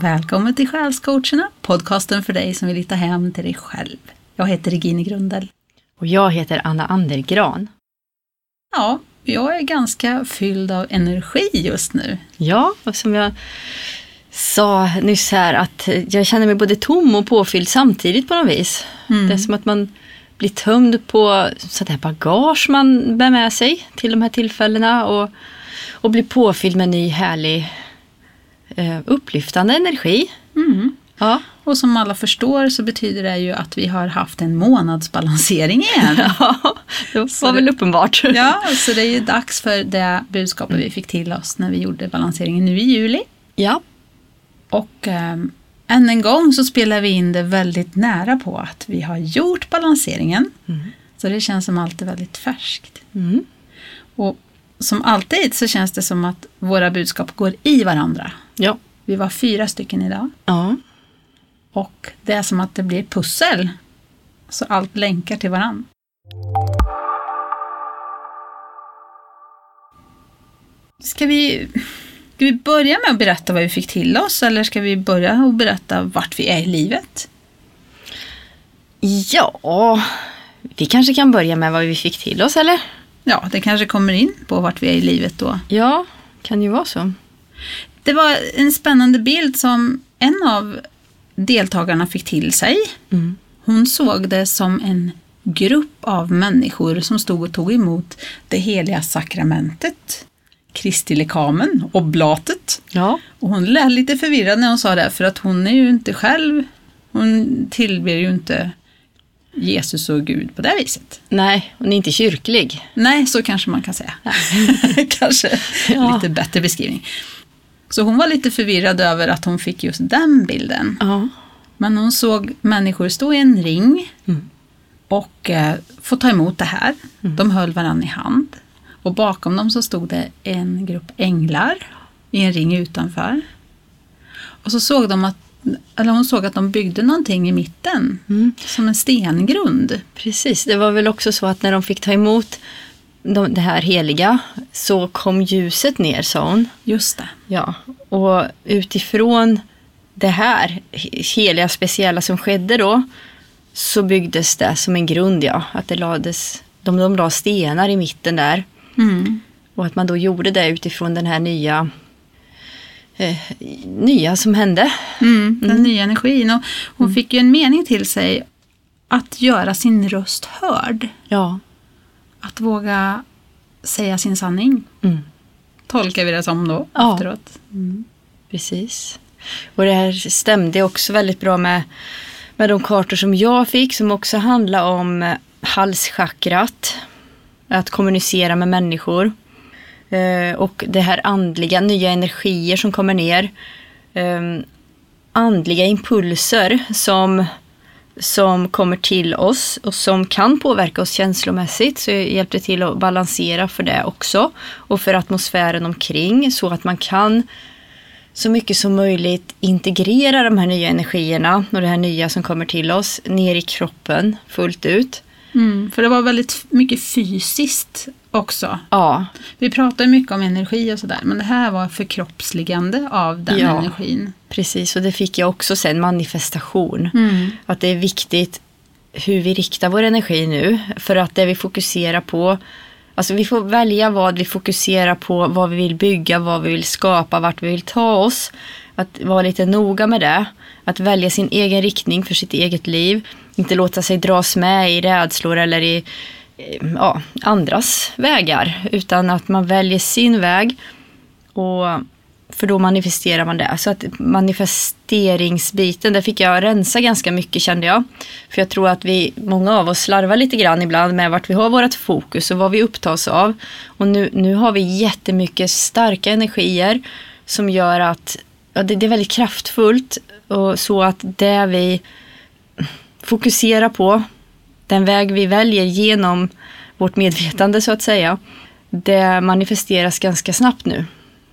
Välkommen till Själscoacherna, podcasten för dig som vill hitta hem till dig själv. Jag heter Regine Grundel. Och jag heter Anna Andergran. Ja, jag är ganska fylld av energi just nu. Ja, och som jag sa nyss här att jag känner mig både tom och påfylld samtidigt på något vis. Det är som att man blir tömd på sånt här bagage man bär med sig till de här tillfällena och, och blir påfylld med ny härlig eh, upplyftande energi. Ja. Och som alla förstår så betyder det ju att vi har haft en månadsbalansering igen. ja, det var väl uppenbart. Ja, så det är ju dags för det budskapet vi fick till oss när vi gjorde balanseringen nu i juli. ja. Och ähm, än en gång så spelar vi in det väldigt nära på att vi har gjort balanseringen. Så det känns som alltid väldigt färskt. Mm. Och som alltid så känns det som att våra budskap går i varandra. Ja. Vi var fyra stycken idag. ja. Och det är som att det blir pussel. Så allt länkar till varandra. Ska vi, ska vi börja med att berätta vad vi fick till oss eller ska vi börja och berätta vart vi är i livet? Ja, vi kanske kan börja med vad vi fick till oss eller? Ja, det kanske kommer in på vart vi är i livet då. Ja, kan ju vara så. Det var en spännande bild som en av deltagarna fick till sig. Mm. Hon såg det som en grupp av människor som stod och tog emot det heliga sakramentet, Kristi lekamen, oblatet. Ja. Och hon lät lite förvirrad när hon sa det, för att hon är ju inte själv, hon tillber ju inte Jesus och Gud på det viset. Nej, hon är inte kyrklig. Nej, så kanske man kan säga. kanske Ja. lite bättre beskrivning. Så hon var lite förvirrad över att hon fick just den bilden. Ja. Men hon såg människor stå i en ring Mm. och eh, få ta emot det här. De höll varandra i hand. Och bakom dem så stod det en grupp änglar i en ring utanför. Och så såg de att, eller hon såg att de byggde någonting i mitten. Mm. Som en stengrund. Precis, det var väl också så att när de fick ta emot de, det här heliga så kom ljuset ner, sa hon. Just det. Ja, och utifrån det här he- heliga, speciella som skedde då så byggdes det som en grund, ja. Att det lades, de, de la stenar i mitten där. Mm. Och att man då gjorde det utifrån den här nya, eh, nya som hände. Mm, den nya energin. Och hon fick ju en mening till sig att göra sin röst hörd. Ja. Att våga säga sin sanning. Mm. Tolkar vi det som då Ja. efteråt. Precis. Och det här stämde också väldigt bra med, med de kartor som jag fick som också handlar om eh, halschakrat. Att kommunicera med människor. Eh, och det här andliga, nya energier som kommer ner. Eh, andliga impulser som, som kommer till oss och som kan påverka oss känslomässigt. Så jag hjälpte till att balansera för det också. Och för atmosfären omkring så att man kan så mycket som möjligt integrera de här nya energierna och det här nya som kommer till oss ner i kroppen fullt ut. Mm, för det var väldigt mycket fysiskt också. Ja, Vi pratar mycket om energi och sådär, men det här var förkroppsligande av den Ja. energin. precis. Och det fick jag också sen, manifestation. Mm. Att det är viktigt hur vi riktar vår energi nu. För att det vi fokuserar på, alltså vi får välja vad vi fokuserar på, vad vi vill bygga, vad vi vill skapa, vart vi vill ta oss. Att vara lite noga med det. Att välja sin egen riktning för sitt eget liv. Inte låta sig dras med i rädslor eller i eh, ja, andras vägar. Utan att man väljer sin väg. Och för då manifesterar man det. Så att manifesteringsbiten, där fick jag rensa ganska mycket kände jag. För jag tror att vi, många av oss slarvar lite grann ibland med vart vi har vårt fokus och vad vi upptas av. Och nu, nu har vi jättemycket starka energier som gör att ja, det, det är väldigt kraftfullt. Och så att det vi fokuserar på, den väg vi väljer genom vårt medvetande så att säga, det manifesteras ganska snabbt nu.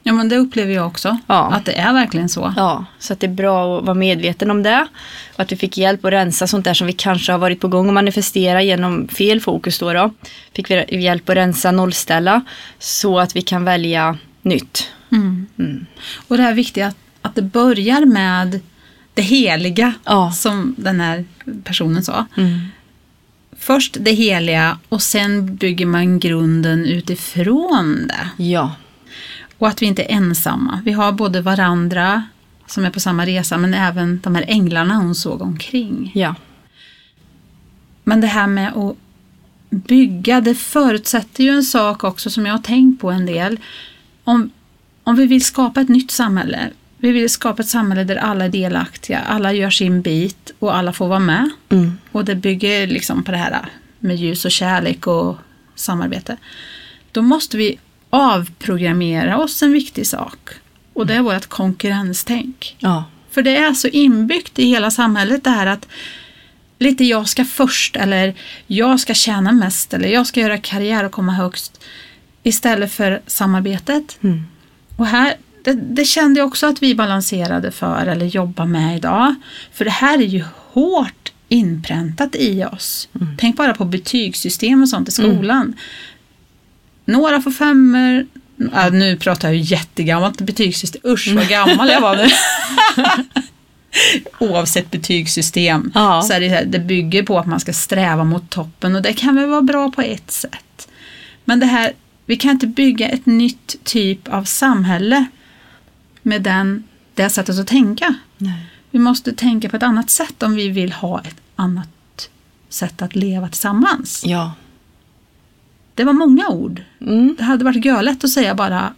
Ja, men det upplever jag också. Ja. Att det är verkligen så. Ja, så att det är bra att vara medveten om det. Och att vi fick hjälp att rensa sånt där som vi kanske har varit på gång att manifestera genom fel fokus då. då. Fick vi hjälp att rensa, nollställa så att vi kan välja nytt. Mm. Och det här viktiga att, att att det börjar med det heliga, Ja. som den här personen sa. Mm. Först det heliga och sen bygger man grunden utifrån det. Ja. Och att vi inte är ensamma. Vi har både varandra som är på samma resa men även de här änglarna hon såg omkring. Ja. Men det här med att bygga, det förutsätter ju en sak också som jag har tänkt på en del. Om, om vi vill skapa ett nytt samhälle, vi vill skapa ett samhälle där alla är delaktiga, alla gör sin bit och alla får vara med. Mm. Och det bygger liksom på det här med ljus och kärlek och samarbete. Då måste vi avprogrammera oss en viktig sak. Och det är vårt konkurrenstänk. Ja. För det är så inbyggt i hela samhället det här att lite jag ska först eller jag ska tjäna mest eller jag ska göra karriär och komma högst istället för samarbetet. Mm. Och här, det, det kände jag också att vi balanserade för eller jobbar med idag. För det här är ju hårt inpräntat i oss. Tänk bara på betygssystem och sånt i skolan. Några får femmor. Ja, nu pratar jag ju jättegammalt betygssystem. Usch vad gammal jag var nu. Oavsett betygssystem Ja. så är det, det bygger på att man ska sträva mot toppen och det kan väl vara bra på ett sätt. Men det här, vi kan inte bygga ett nytt typ av samhälle med den, det sättet att tänka. Nej. Vi måste tänka på ett annat sätt om vi vill ha ett annat sätt att leva tillsammans. Ja. Det var många ord. Mm. Det hade varit görlätt att säga bara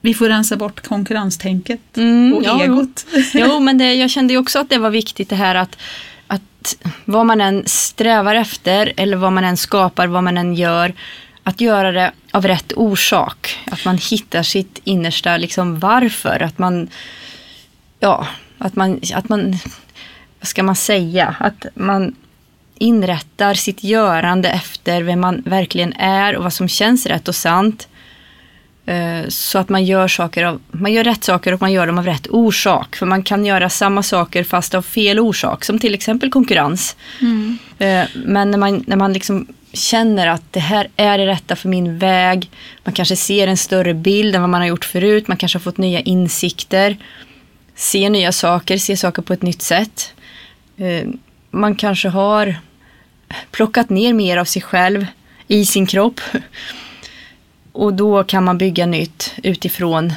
vi får rensa bort konkurrenstänket Mm, och ja, egot. Jo, men det, jag kände ju också att det var viktigt det här att, att vad man än strävar efter eller vad man än skapar, vad man än gör, att göra det av rätt orsak. Att man hittar sitt innersta liksom varför. Att man, ja, att man, att man, vad ska man säga? Att man inrättar sitt görande efter vem man verkligen är och vad som känns rätt och sant. Eh, Så att man gör, saker av, man gör rätt saker och man gör dem av rätt orsak. För man kan göra samma saker fast av fel orsak. Som till exempel konkurrens. Mm. Eh, Men när man, när man liksom känner att det här är det rätta för min väg. Man kanske ser en större bild än vad man har gjort förut. Man kanske har fått nya insikter. Ser nya saker, ser saker på ett nytt sätt. Eh, Man kanske har plockat ner mer av sig själv i sin kropp. Och då kan man bygga nytt utifrån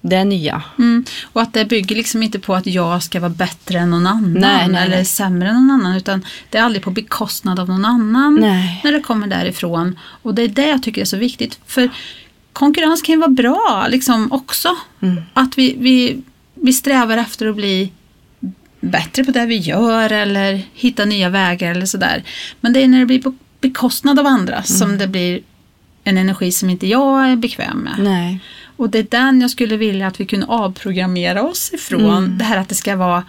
det nya. Mm. Och att det bygger liksom inte på att jag ska vara bättre än någon annan Nej, nej, eller nej. sämre än någon annan utan det är aldrig på bekostnad av någon annan när det kommer därifrån. Och det är det jag tycker är så viktigt. För konkurrens kan ju vara bra liksom också. Mm. Att vi, vi, vi strävar efter att bli bättre på det vi gör eller hitta nya vägar eller sådär. Men det är när det blir på bekostnad av andra Mm. som det blir en energi som inte jag är bekväm med. Nej. Och det är den jag skulle vilja att vi kunde avprogrammera oss ifrån. Mm. Det här att det ska vara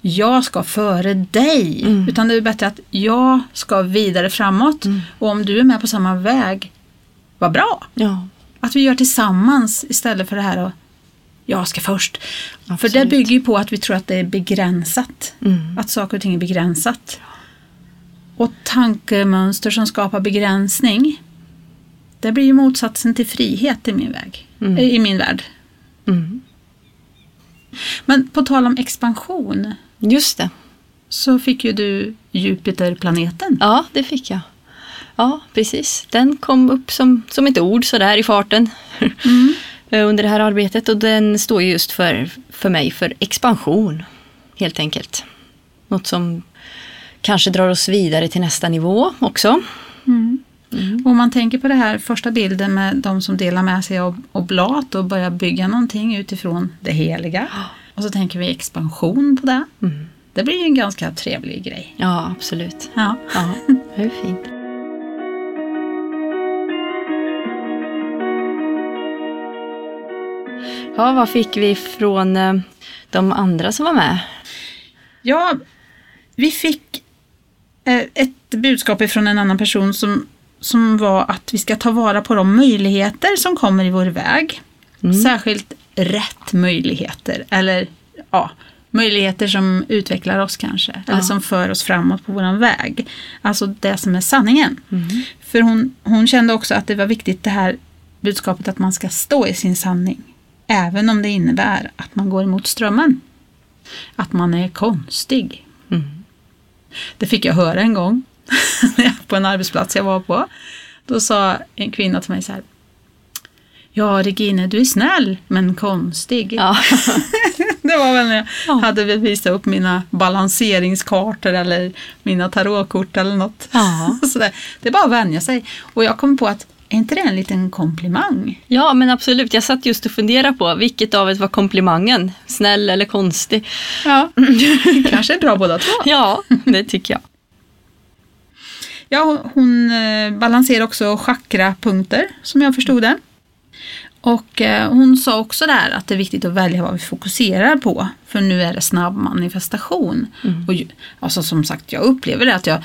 jag ska före dig. Mm. Utan det är bättre att jag ska vidare framåt. Mm. Och om du är med på samma väg, vad bra. Ja. Att vi gör tillsammans istället för det här att jag ska först. För Absolut. det bygger ju på att vi tror att det är begränsat. Mm. Att saker och ting är begränsat. Och tankemönster som skapar begränsning. Det blir ju motsatsen till frihet i min väg. Mm. I min värld. Mm. Men på tal om expansion. Just det. Så fick ju du Jupiterplaneten. Ja, det fick jag. Ja, precis. Den kom upp som, som ett ord sådär i farten Mm. under det här arbetet och den står ju just för, för mig för expansion, helt enkelt. Något som kanske drar oss vidare till nästa nivå också. Mm. Och om man tänker på det här första bilden med de som delar med sig av oblat och börjar bygga någonting utifrån det heliga. Och så tänker vi expansion på det. Mm. Det blir ju en ganska trevlig grej. Ja, absolut. Ja. Ja, är fint. Ja, vad fick vi från eh, de andra som var med? Ja, vi fick eh, ett budskap ifrån en annan person som, som var att vi ska ta vara på de möjligheter som kommer i vår väg. Särskilt rätt möjligheter, eller ja, möjligheter som utvecklar oss kanske, eller Ja. som för oss framåt på vår väg. Alltså det som är sanningen. För hon, hon kände också att det var viktigt det här budskapet att man ska stå i sin sanning. Även om det innebär att man går emot strömmen. Att man är konstig. Mm. Det fick jag höra en gång på en arbetsplats jag var på. Då sa en kvinna till mig så här. Ja, Regine, du är snäll men konstig. Ja. det var väl när jag Ja. hade visat upp mina balanseringskartor eller mina tarotkort eller något. Ja. Sådär. Det är bara att vänja sig. Och jag kom på att, är inte det en liten komplimang? ja, men absolut. Jag satt just och funderade på vilket av ett var komplimangen? Snäll eller konstig? Ja, kanske är bra båda två. Ja, det tycker jag. Ja, hon eh, balanserar också chakrapunkter som jag förstod det. Och eh, hon sa också där att det är viktigt att välja vad vi fokuserar på. För nu är det snabb manifestation. Och ju, alltså som sagt, jag upplever det att jag,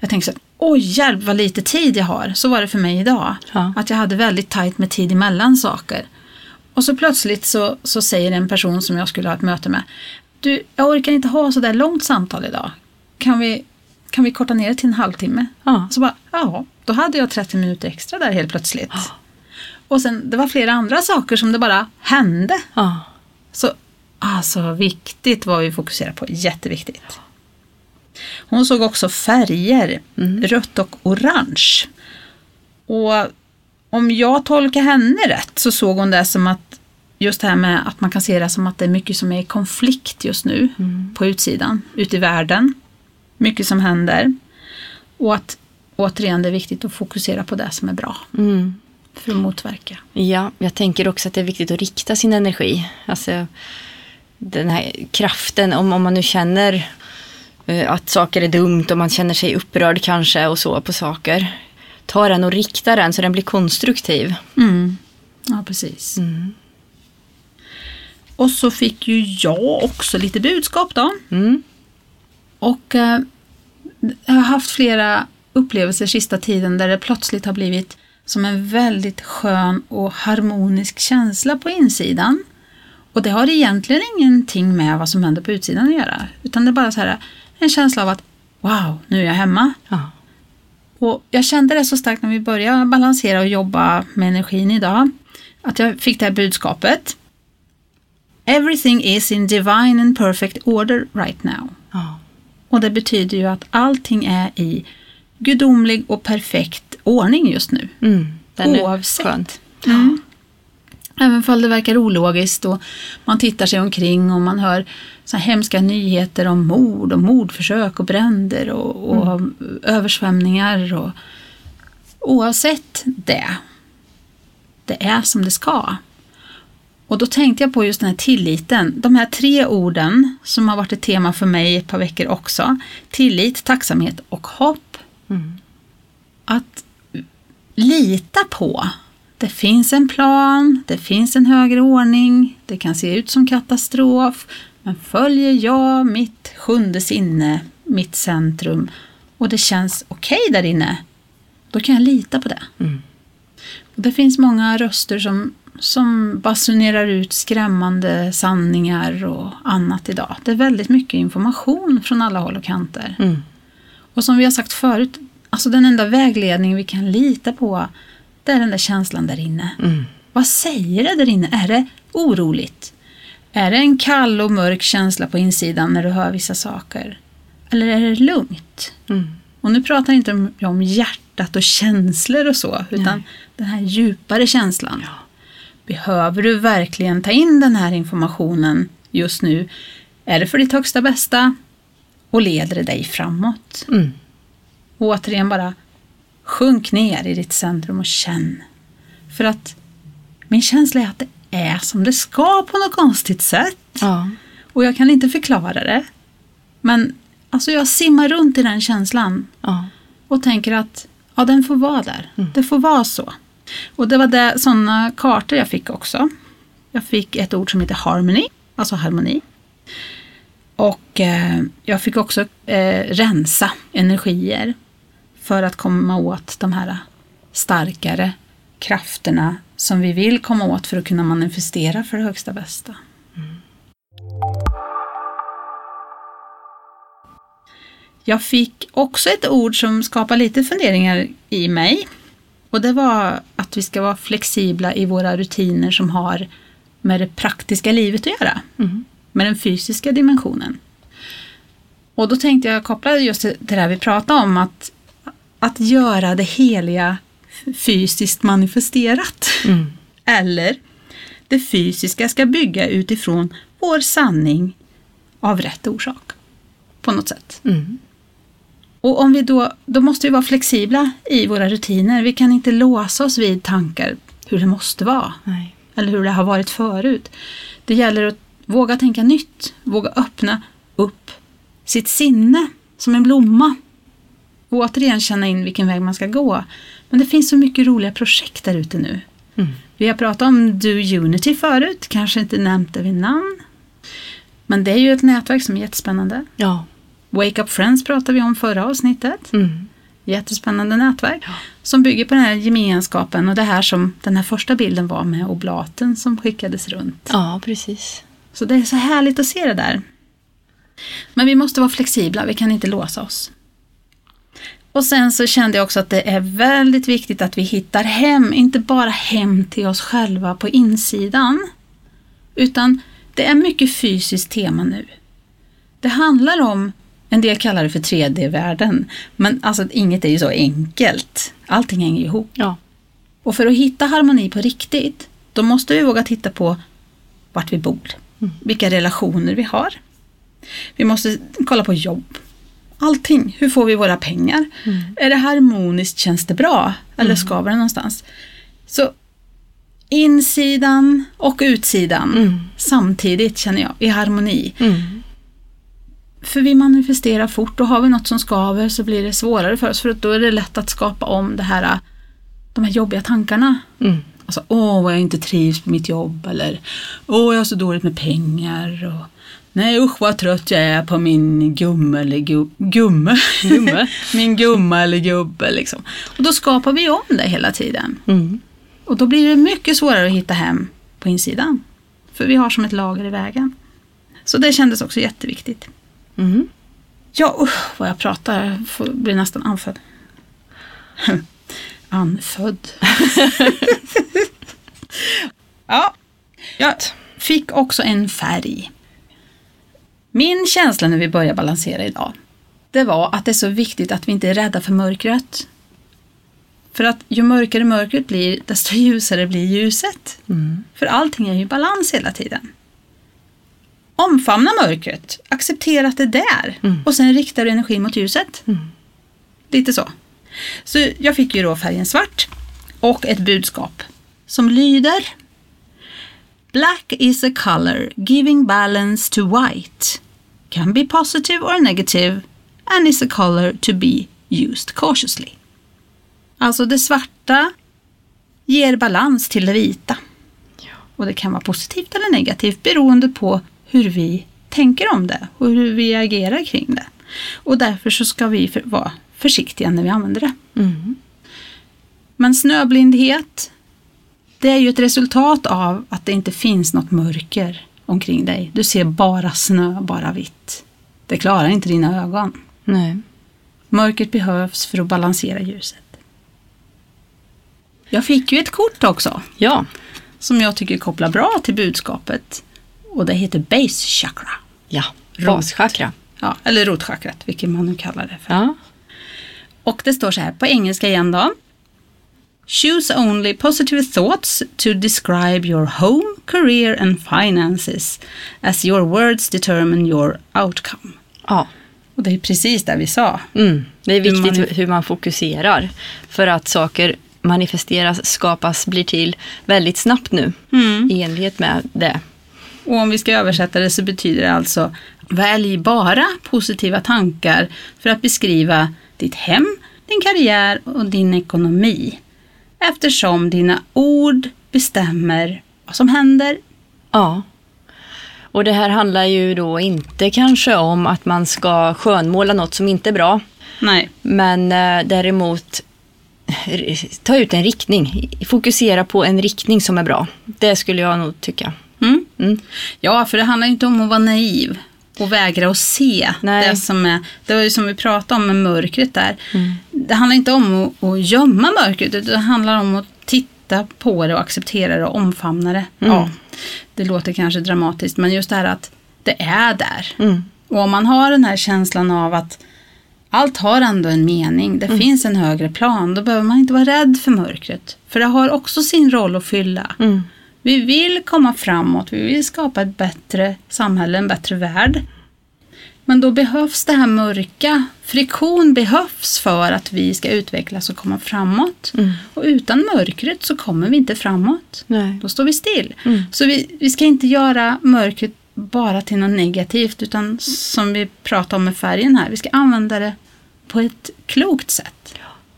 jag tänker så här, oj hjälp vad lite tid jag har. Så var det för mig idag. Ja. Att jag hade väldigt tajt med tid emellan saker. Och så plötsligt så, så säger en person som jag skulle ha ett möte med. Du, jag orkar inte ha så där långt samtal idag. Kan vi, kan vi korta ner det till en halvtimme? Ja. Så bara, ja, då hade jag 30 minuter extra där helt plötsligt. Och sen, det var flera andra saker som det bara hände. Ja. Så alltså viktigt vad vi fokuserar på, jätteviktigt. Hon såg också färger, rött och orange. Och om jag tolkar henne rätt så såg hon det som att just det här med att man kan se det som att det är mycket som är i konflikt just nu på utsidan, ute i världen. Mycket som händer. Och att återigen det är viktigt att fokusera på det som är bra Mm. för att motverka. Ja, jag tänker också att det är viktigt att rikta sin energi. Alltså den här kraften, om, om man nu känner att saker är dumt och man känner sig upprörd kanske och så på saker. Ta den och rikta den så den blir konstruktiv. Mm. Ja, precis. Och så fick ju jag också lite budskap då. Mm. Och eh, jag har haft flera upplevelser sista tiden där det plötsligt har blivit som en väldigt skön och harmonisk känsla på insidan. Och det har egentligen ingenting med vad som händer på utsidan att göra. Utan det är bara så här en känsla av att wow, nu är jag hemma. Ja. Och jag kände det så starkt när vi började balansera och jobba med energin idag. Att jag fick det här budskapet. Everything is in divine and perfect order right now. Ja. Och det betyder ju att allting är i gudomlig och perfekt ordning just nu. Mm. Den är Oavsett. skönt. Mm. Även om det verkar ologiskt och man tittar sig omkring och man hör så här hemska nyheter om mord och mordförsök och bränder och, och översvämningar. Och, oavsett det, det är som det ska. Och då tänkte jag på just den här tilliten. De här tre orden som har varit ett tema för mig ett par veckor också. Tillit, tacksamhet och hopp. Mm. Att lita på. Det finns en plan, det finns en högre ordning, det kan se ut som katastrof. Men följer jag mitt sjunde sinne, mitt centrum och det känns okej där inne, då kan jag lita på det. Mm. Och det finns många röster som, som basunerar ut skrämmande sanningar och annat idag. Det är väldigt mycket information från alla håll och kanter. Mm. Och som vi har sagt förut, alltså den enda vägledning vi kan lita på, det är den där känslan där inne. Mm. Vad säger det där inne? Är det oroligt? Är det en kall och mörk känsla på insidan när du hör vissa saker? Eller är det lugnt? Mm. Och nu pratar jag inte om, om hjärtat och känslor och så, utan Nej. den här djupare känslan. Behöver du verkligen ta in den här informationen just nu? Är det för ditt högsta bästa? Och leder det dig framåt? Mm. Och återigen bara sjunk ner i ditt centrum och känn. För att min känsla är att det är som det ska på något konstigt sätt. Ja. Och jag kan inte förklara det. Men alltså jag simmar runt i den känslan Ja. och tänker att ja, den får vara där. Det får vara så. Och det var det, sådana kartor jag fick också. Jag fick ett ord som heter harmony, alltså harmoni. Och eh, jag fick också eh, rensa energier för att komma åt de här starkare krafterna som vi vill komma åt för att kunna manifestera för det högsta bästa. Jag fick också ett ord som skapar lite funderingar i mig. Och det var att vi ska vara flexibla i våra rutiner som har med det praktiska livet att göra. Mm. Med den fysiska dimensionen. Och då tänkte jag koppla just till det där vi pratade om, att, att göra det heliga fysiskt manifesterat. Mm. Eller det fysiska ska bygga utifrån vår sanning av rätt orsak. På något sätt. Mm. Och om vi då, då måste vi vara flexibla i våra rutiner. Vi kan inte låsa oss vid tankar hur det måste vara. Nej. Eller hur det har varit förut. Det gäller att våga tänka nytt. Våga öppna upp sitt sinne som en blomma. Och återigen känna in vilken väg man ska gå. Men det finns så mycket roliga projekt där ute nu. Mm. Vi har pratat om Do Unity förut, kanske inte nämnt det vid namn. Men det är ju ett nätverk som är jättespännande. Ja. Wake Up Friends pratade vi om förra avsnittet. Mm. Jättespännande nätverk. Ja. Som bygger på den här gemenskapen och det här som den här första bilden var med oblaten som skickades runt. ja, precis. Så det är så härligt att se det där. Men vi måste vara flexibla, vi kan inte låsa oss. Och sen så kände jag också att det är väldigt viktigt att vi hittar hem, inte bara hem till oss själva på insidan. Utan det är mycket fysiskt tema nu. Det handlar om, en del kallar det för 3D-världen, men alltså inget är ju så enkelt. Allting hänger ihop. Ja. Och för att hitta harmoni på riktigt, då måste vi våga titta på vart vi bor, vilka relationer vi har. Vi måste kolla på jobb. Allting. Hur får vi våra pengar? Är det harmoniskt? Känns det bra? Eller skaver det någonstans? Så insidan och utsidan Mm. samtidigt känner jag, i harmoni. Mm. För vi manifesterar fort och har vi något som skaver så blir det svårare för oss för då är det lätt att skapa om det här, de här jobbiga tankarna. Mm. Alltså, åh vad jag inte trivs på mitt jobb eller åh jag har så dåligt med pengar. Och, Nej usch vad trött jag är på min gumme eller gu, gumme. Gumme. min gumma eller gubbe liksom. Och då skapar vi om det hela tiden. Mm. Och då blir det mycket svårare att hitta hem på insidan. För vi har som ett lager i vägen. Så det kändes också jätteviktigt. Mm. Ja, usch vad jag pratar. Jag får, blir nästan anfödd. anfödd. ja, jag fick också en färg. Min känsla när vi börjar balansera idag, det var att det är så viktigt att vi inte är rädda för mörkret. För att ju mörkare mörkret blir, desto ljusare blir ljuset. Mm. För allting är ju balans hela tiden. Omfamna mörkret, acceptera att det är där Mm. och sen riktar du energin mot ljuset. Mm. Lite så. Så jag fick ju då färgen svart och ett budskap som lyder Black is a color giving balance to white. Can be positive or negative and is a color to be used cautiously. Alltså det svarta ger balans till det vita. Och det kan vara positivt eller negativt beroende på hur vi tänker om det och hur vi agerar kring det. Och därför så ska vi för, vara försiktiga när vi använder det. Mm. Men snöblindhet, det är ju ett resultat av att det inte finns något mörker omkring dig. Du ser bara snö, bara vitt. Det klarar inte dina ögon. Nej. Mörkret behövs för att balansera ljuset. Jag fick ju ett kort också Ja. som jag tycker kopplar bra till budskapet. Och det heter Base Chakra. Ja. Baschakra. Ja, eller rotchakrat, vilket man nu kallar det för. Ja. Och det står så här på engelska igen då. Choose only positive thoughts to describe your home, career and finances as your words determine your outcome. Ja. Och det är precis det vi sa. Mm. Det är Hur viktigt man- hur man fokuserar. För att saker manifesteras, skapas, blir till väldigt snabbt nu. I enlighet med det. Och om vi ska översätta det så betyder det alltså välj bara positiva tankar för att beskriva ditt hem, din karriär och din ekonomi. Eftersom dina ord bestämmer vad som händer. Ja. Och det här handlar ju då inte kanske om att man ska skönmåla något som inte är bra. Nej, Men eh, däremot ta ut en riktning. Fokusera på en riktning som är bra. Det skulle jag nog tycka. Mm. Mm. Ja, för det handlar inte om att vara naiv och vägra att se Nej. det som är, det var ju som vi pratade om med mörkret där. Mm. Det handlar inte om att, att gömma mörkret, utan det handlar om att titta på det och acceptera det och omfamna det. Mm. Ja, Det låter kanske dramatiskt, men just det här att det är där. Mm. Och om man har den här känslan av att allt har ändå en mening, det finns en högre plan, då behöver man inte vara rädd för mörkret. För det har också sin roll att fylla. Vi vill komma framåt, vi vill skapa ett bättre samhälle, en bättre värld. Men då behövs det här mörka. Friktion behövs för att vi ska utvecklas och komma framåt. Mm. Och utan mörkret så kommer vi inte framåt. Nej. Då står vi still. Mm. Så vi, vi ska inte göra mörkret bara till något negativt utan som vi pratade om med färgen här, vi ska använda det på ett klokt sätt.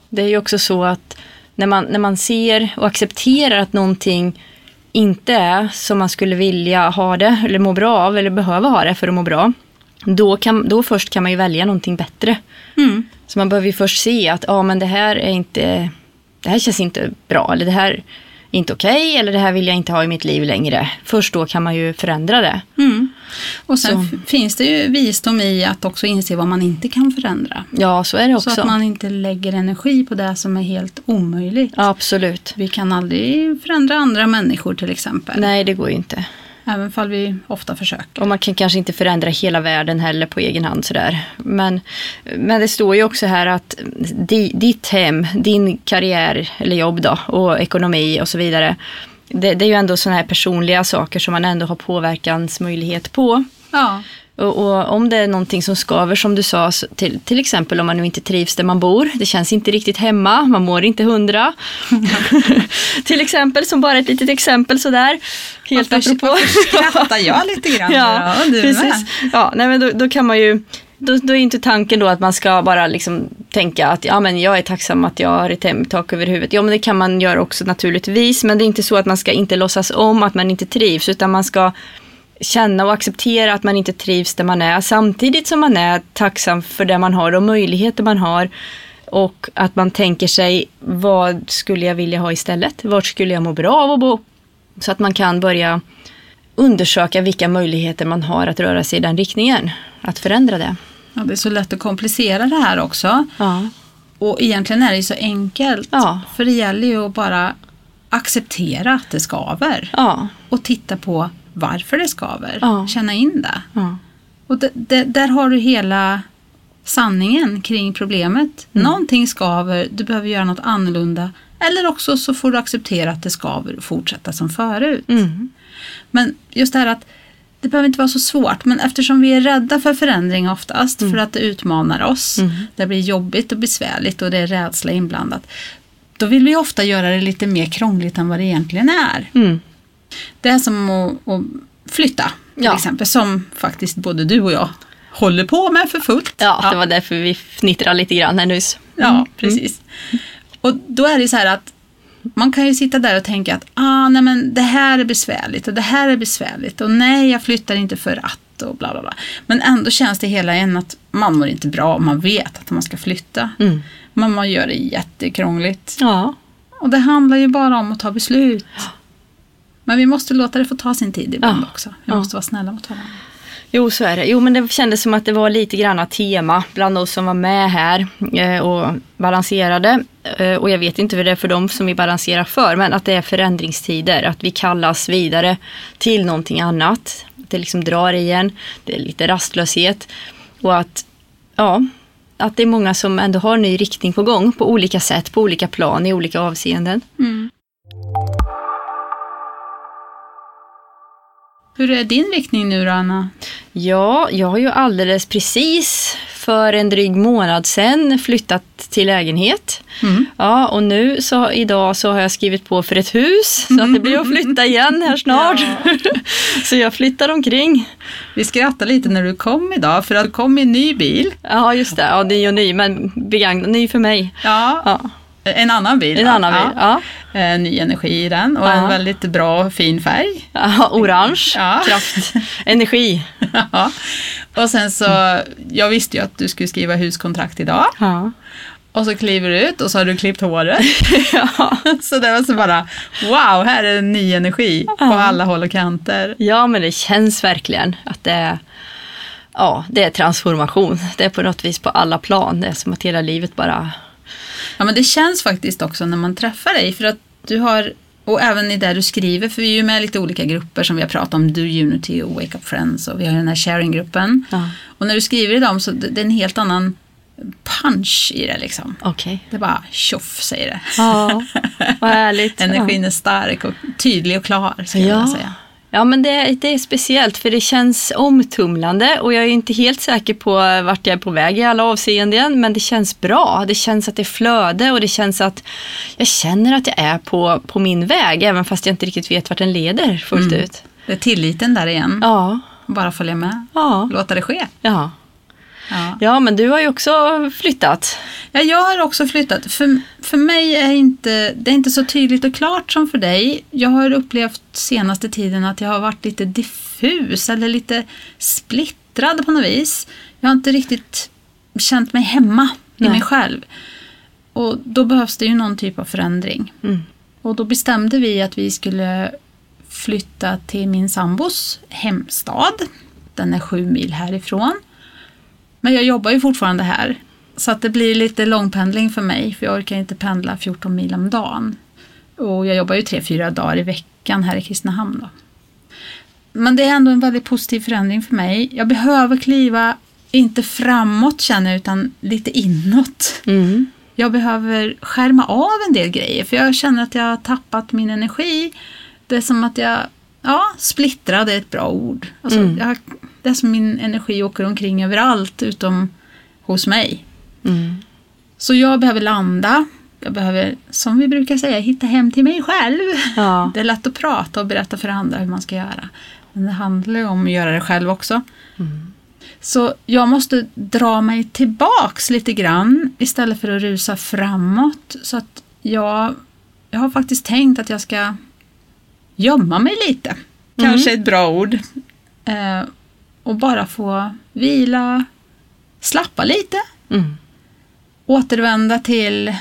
Det är ju också så att när man, när man ser och accepterar att någonting inte är som man skulle vilja ha det eller må bra av eller behöva ha det för att må bra. Då, kan, då först kan man ju välja någonting bättre. Mm. Så man behöver ju först se att ja, men det här är inte, det här känns inte bra eller det här är inte okej eller det här vill jag inte ha i mitt liv längre. Först då kan man ju förändra det. Mm. Och sen Så. finns det ju visdom i att också inse vad man inte kan förändra. Ja, så är det också. Så att man inte lägger energi på det som är helt omöjligt. Ja, absolut. Vi kan aldrig förändra andra människor till exempel. Nej, det går ju inte. Även fall vi ofta försöker. Och man kan kanske inte förändra hela världen heller på egen hand sådär. Men, men det står ju också här att di, ditt hem, din karriär eller jobb då och ekonomi och så vidare. Det, det är ju ändå sådana här personliga saker som man ändå har påverkansmöjlighet på. Ja, Och, och om det är någonting som skaver som du sa, till, till exempel om man nu inte trivs där man bor, det känns inte riktigt hemma, man mår inte hundra. till exempel, som bara ett litet exempel sådär. Helt varför, apropå. varför skrattar jag lite grann? Ja, du precis. med. Ja, nej, men då, då kan man ju då, då är inte tanken då att man ska bara liksom tänka att ja, men jag är tacksam att jag har ett hem, tak över huvudet. Ja, men det kan man göra också naturligtvis. Men det är inte så att man ska inte låtsas om att man inte trivs, utan man ska känna och acceptera att man inte trivs där man är, samtidigt som man är tacksam för det man har och möjligheter man har. Och att man tänker sig, vad skulle jag vilja ha istället? Vart skulle jag må bra av att bo? Så att man kan börja undersöka vilka möjligheter man har att röra sig i den riktningen. Att förändra det. Ja, det är så lätt att komplicera det här också. Ja. Och egentligen är det ju så enkelt. Ja. För det gäller ju att bara acceptera att det skaver. Ja. Och titta på varför det skaver. Ja. Känna in det. ja. Och där har du hela sanningen kring problemet. Mm. Någonting skaver, du behöver göra något annorlunda. Eller också så får du acceptera att det skaver och fortsätta som förut. Mm. Men just det här att det behöver inte vara så svårt, men eftersom vi är rädda för förändring oftast, för att det utmanar oss, Mm. det blir jobbigt och besvärligt och det är rädsla inblandat, då vill vi ofta göra det lite mer krångligt än vad det egentligen är. Mm. Det är som att, att flytta, till Ja. exempel, som faktiskt både du och jag håller på med för fullt. ja, det var därför vi fnittrade lite grann här nyss. Ja, precis. Och då är det så här att man kan ju sitta där och tänka att ah, nej men det här är besvärligt och det här är besvärligt och nej, jag flyttar inte för att och bla bla bla. Men ändå känns det hela en att man mår inte bra om man vet att man ska flytta. Mm. Men man gör det jättekrångligt. Ja. Och det handlar ju bara om att ta beslut. Men vi måste låta det få ta sin tid ibland Ja. också. Vi måste vara snälla mot varandra. Jo, så är det. Jo, men det kändes som att det var lite grann tema bland oss som var med här eh, och balanserade. Eh, och jag vet inte hur det är för dem som vi balanserar för, men att det är förändringstider, att vi kallas vidare till någonting annat. Det liksom drar igen, det är lite rastlöshet och att, ja, att det är många som ändå har ny riktning på gång på olika sätt, på olika plan, i olika avseenden. Hur är din riktning nu då, Anna? Ja, jag har ju alldeles precis för en dryg månad sedan flyttat till lägenhet. Mm. Ja, och nu så idag så har jag skrivit på för ett hus så att det blir att flytta igen här snart. så jag flyttar omkring. Vi skrattade lite när du kom idag för att du kom i en ny bil. Ja, just det. Ja, ny och ny, men begagnad, ny för mig. Ja, Ja, en annan bil. en annan bil. Ja. Eh, ny energi i den och Ja. en väldigt bra fin färg. Ja, orange, Ja. kraft, energi. Ja. och sen så, jag visste ju att du skulle skriva huskontrakt idag. Ja. Och så kliver du ut och så har du klippt håret. Ja. så det var så bara, wow, här är ny energi på Ja. alla håll och kanter. ja, men det känns verkligen att det är Ja, det är transformation. Det är på något vis på alla plan. Det är som att hela livet bara... Ja, men det känns faktiskt också när man träffar dig för att du har och även i det du skriver, för vi är ju med i lite olika grupper som vi har pratat om, Do Unity och Wake Up Friends och vi har den här sharinggruppen. Ja. Och när du skriver i dem så det är en helt annan punch i det liksom. Okej. Det är bara tjoff säger det. Ja, vad härligt. Energin är stark och tydlig och klar skulle jag Ja. vilja säga. Ja, men det, det är speciellt för det känns omtumlande och jag är inte helt säker på vart jag är på väg i alla avseenden. Men det känns bra. Det känns att det är flöde och det känns att jag känner att jag är på, på min väg även fast jag inte riktigt vet vart den leder fullt ut. Det är tilliten där igen. Ja, Bara följa med. ja, Låta det ske. ja. Ja. Ja, men du har ju också flyttat. Ja, jag har också flyttat. För, för mig är inte, det är inte så tydligt och klart som för dig. Jag har upplevt senaste tiden att jag har varit lite diffus eller lite splittrad på något vis. Jag har inte riktigt känt mig hemma i Nej. mig själv. Och då behövs det ju någon typ av förändring. Mm. Och då bestämde vi att vi skulle flytta till min sambos hemstad. Den är sju mil härifrån. Men jag jobbar ju fortfarande här. Så att det blir lite långpendling för mig. För jag orkar inte pendla 14 mil om dagen. Och jag jobbar ju tre, fyra dagar i veckan här i Kristinehamn. Då. Men det är ändå en väldigt positiv förändring för mig. Jag behöver kliva, inte framåt känner jag, utan lite inåt. Mm. Jag behöver skärma av en del grejer för jag känner att jag har tappat min energi. Det är som att jag, ja, splittrad är ett bra ord. Alltså, Mm. jag, det är som min energi åker omkring överallt utom hos mig. Mm. Så jag behöver landa. Jag behöver, som vi brukar säga, hitta hem till mig själv. Ja. Det är lätt att prata och berätta för andra hur man ska göra. Men det handlar ju om att göra det själv också. Så jag måste dra mig tillbaks lite grann istället för att rusa framåt. Så att jag, jag har faktiskt tänkt att jag ska gömma mig lite. Kanske ett bra ord. Eh, och bara få vila, slappa lite Mm. återvända till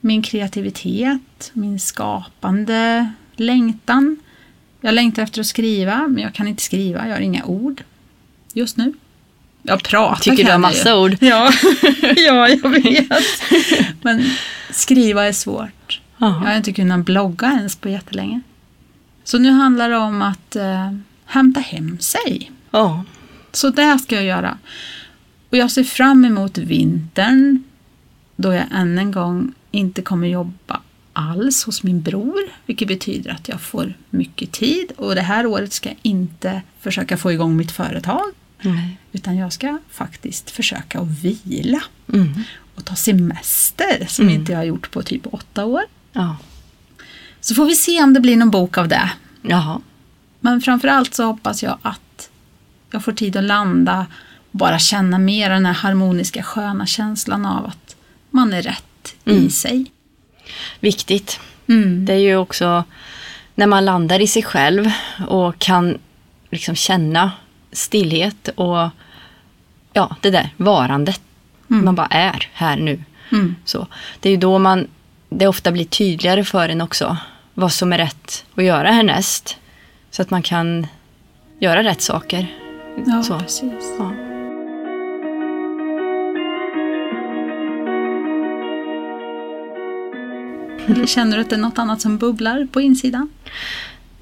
min kreativitet, min skapande längtan. Jag längtar efter att skriva, men jag kan inte skriva. Jag har inga ord just nu. Jag pratar Tycker du har jag massa ju. ord? Ja, ja, jag vet. Men skriva är svårt. Jag Jaha. har inte kunnat blogga ens på jättelänge. Så nu handlar det om att eh, hämta hem sig. Ja. Så det ska jag göra. Och jag ser fram emot vintern då jag än en gång inte kommer jobba alls hos min bror, vilket betyder att jag får mycket tid. Och det här året ska jag inte försöka få igång mitt företag, Nej. utan jag ska faktiskt försöka att vila Mm. och ta semester som Mm. inte jag har gjort på typ åtta år. Ja. Så får vi se om det blir någon bok av det. Jaha. Men framförallt så hoppas jag att jag får tid att landa och bara känna mer den här harmoniska sköna känslan av att man är rätt Mm. i sig. Viktigt. Mm. Det är ju också när man landar i sig själv och kan liksom känna stillhet och ja, det där varandet. Mm. Man bara är här nu. Mm. Så. Det är ju då man, det ofta blir tydligare för en också vad som är rätt att göra härnäst. Så att man kan göra rätt saker. Ja, Så. precis. Ja. Eller känner du att det är något annat som bubblar på insidan?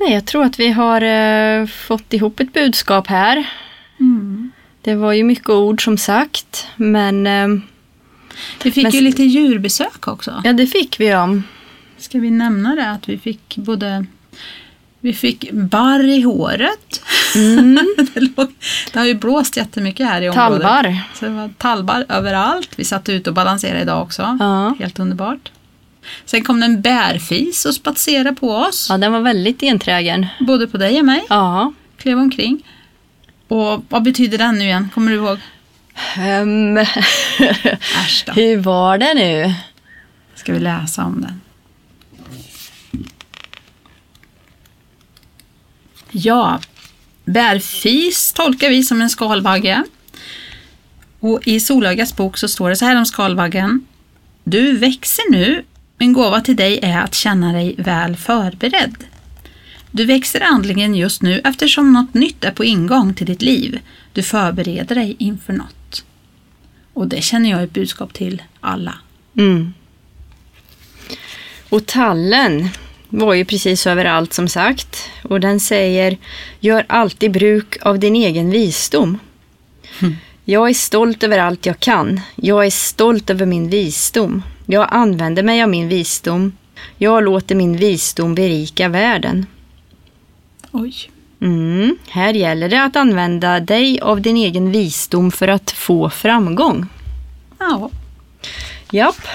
Nej, jag tror att vi har eh, fått ihop ett budskap här. Mm. Det var ju mycket ord som sagt, men eh, Vi fick Men- ju lite djurbesök också. ja, det fick vi om. Ska vi nämna det? Att vi fick både vi fick barr i håret. Mm. det, låg, det har ju blåst jättemycket här i området. Tallbar. Så det var tallbar överallt. Vi satt ute och balanserade idag också. Ja. Helt underbart. Sen kom det en bärfis och spatserade på oss. ja, den var väldigt enträgen. Både på dig och mig. Ja. Klev omkring. Och vad betyder den nu igen? Kommer du ihåg? Um, Äsch då. hur var det nu? Ska vi läsa om den? Ja, bärfis tolkar vi som en skalbagge. Och i Solögas bok så står det så här om skalbaggen. Du växer nu. Min gåva till dig är att känna dig väl förberedd. Du växer andligen just nu eftersom något nytt är på ingång till ditt liv. Du förbereder dig inför något. Och det känner jag är ett budskap till alla. Mm. Och tallen, var ju precis överallt som sagt. Och den säger Gör alltid bruk av din egen visdom. Jag är stolt över allt jag kan. Jag är stolt över min visdom. Jag använder mig av min visdom. Jag låter min visdom berika världen. Oj. Mm. Här gäller det att använda dig av din egen visdom för att få framgång. Ja. Japp.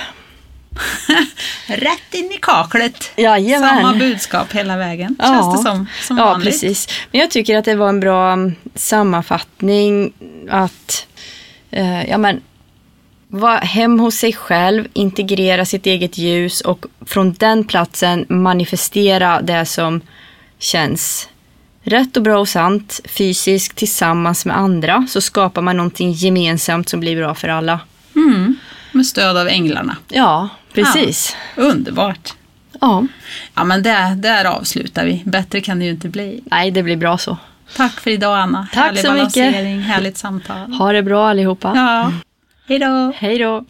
Rätt in i kaklet. Jajamän. Samma budskap hela vägen, Ja. känns det som. som ja, vanligt. precis. Men jag tycker att det var en bra mm, sammanfattning att eh, ja, men, vara hem hos sig själv, integrera sitt eget ljus och från den platsen manifestera det som känns rätt och bra och sant fysiskt tillsammans med andra så skapar man någonting gemensamt som blir bra för alla. Mm. Med stöd av änglarna. Ja, precis. Underbart. Ja. Ja, men där, där avslutar vi. Bättre kan det ju inte bli. Nej, det blir bra så. Tack för idag, Anna. Tack Härlig så mycket. härligt samtal. Ha det bra allihopa. Ja. Hej då. Hej då.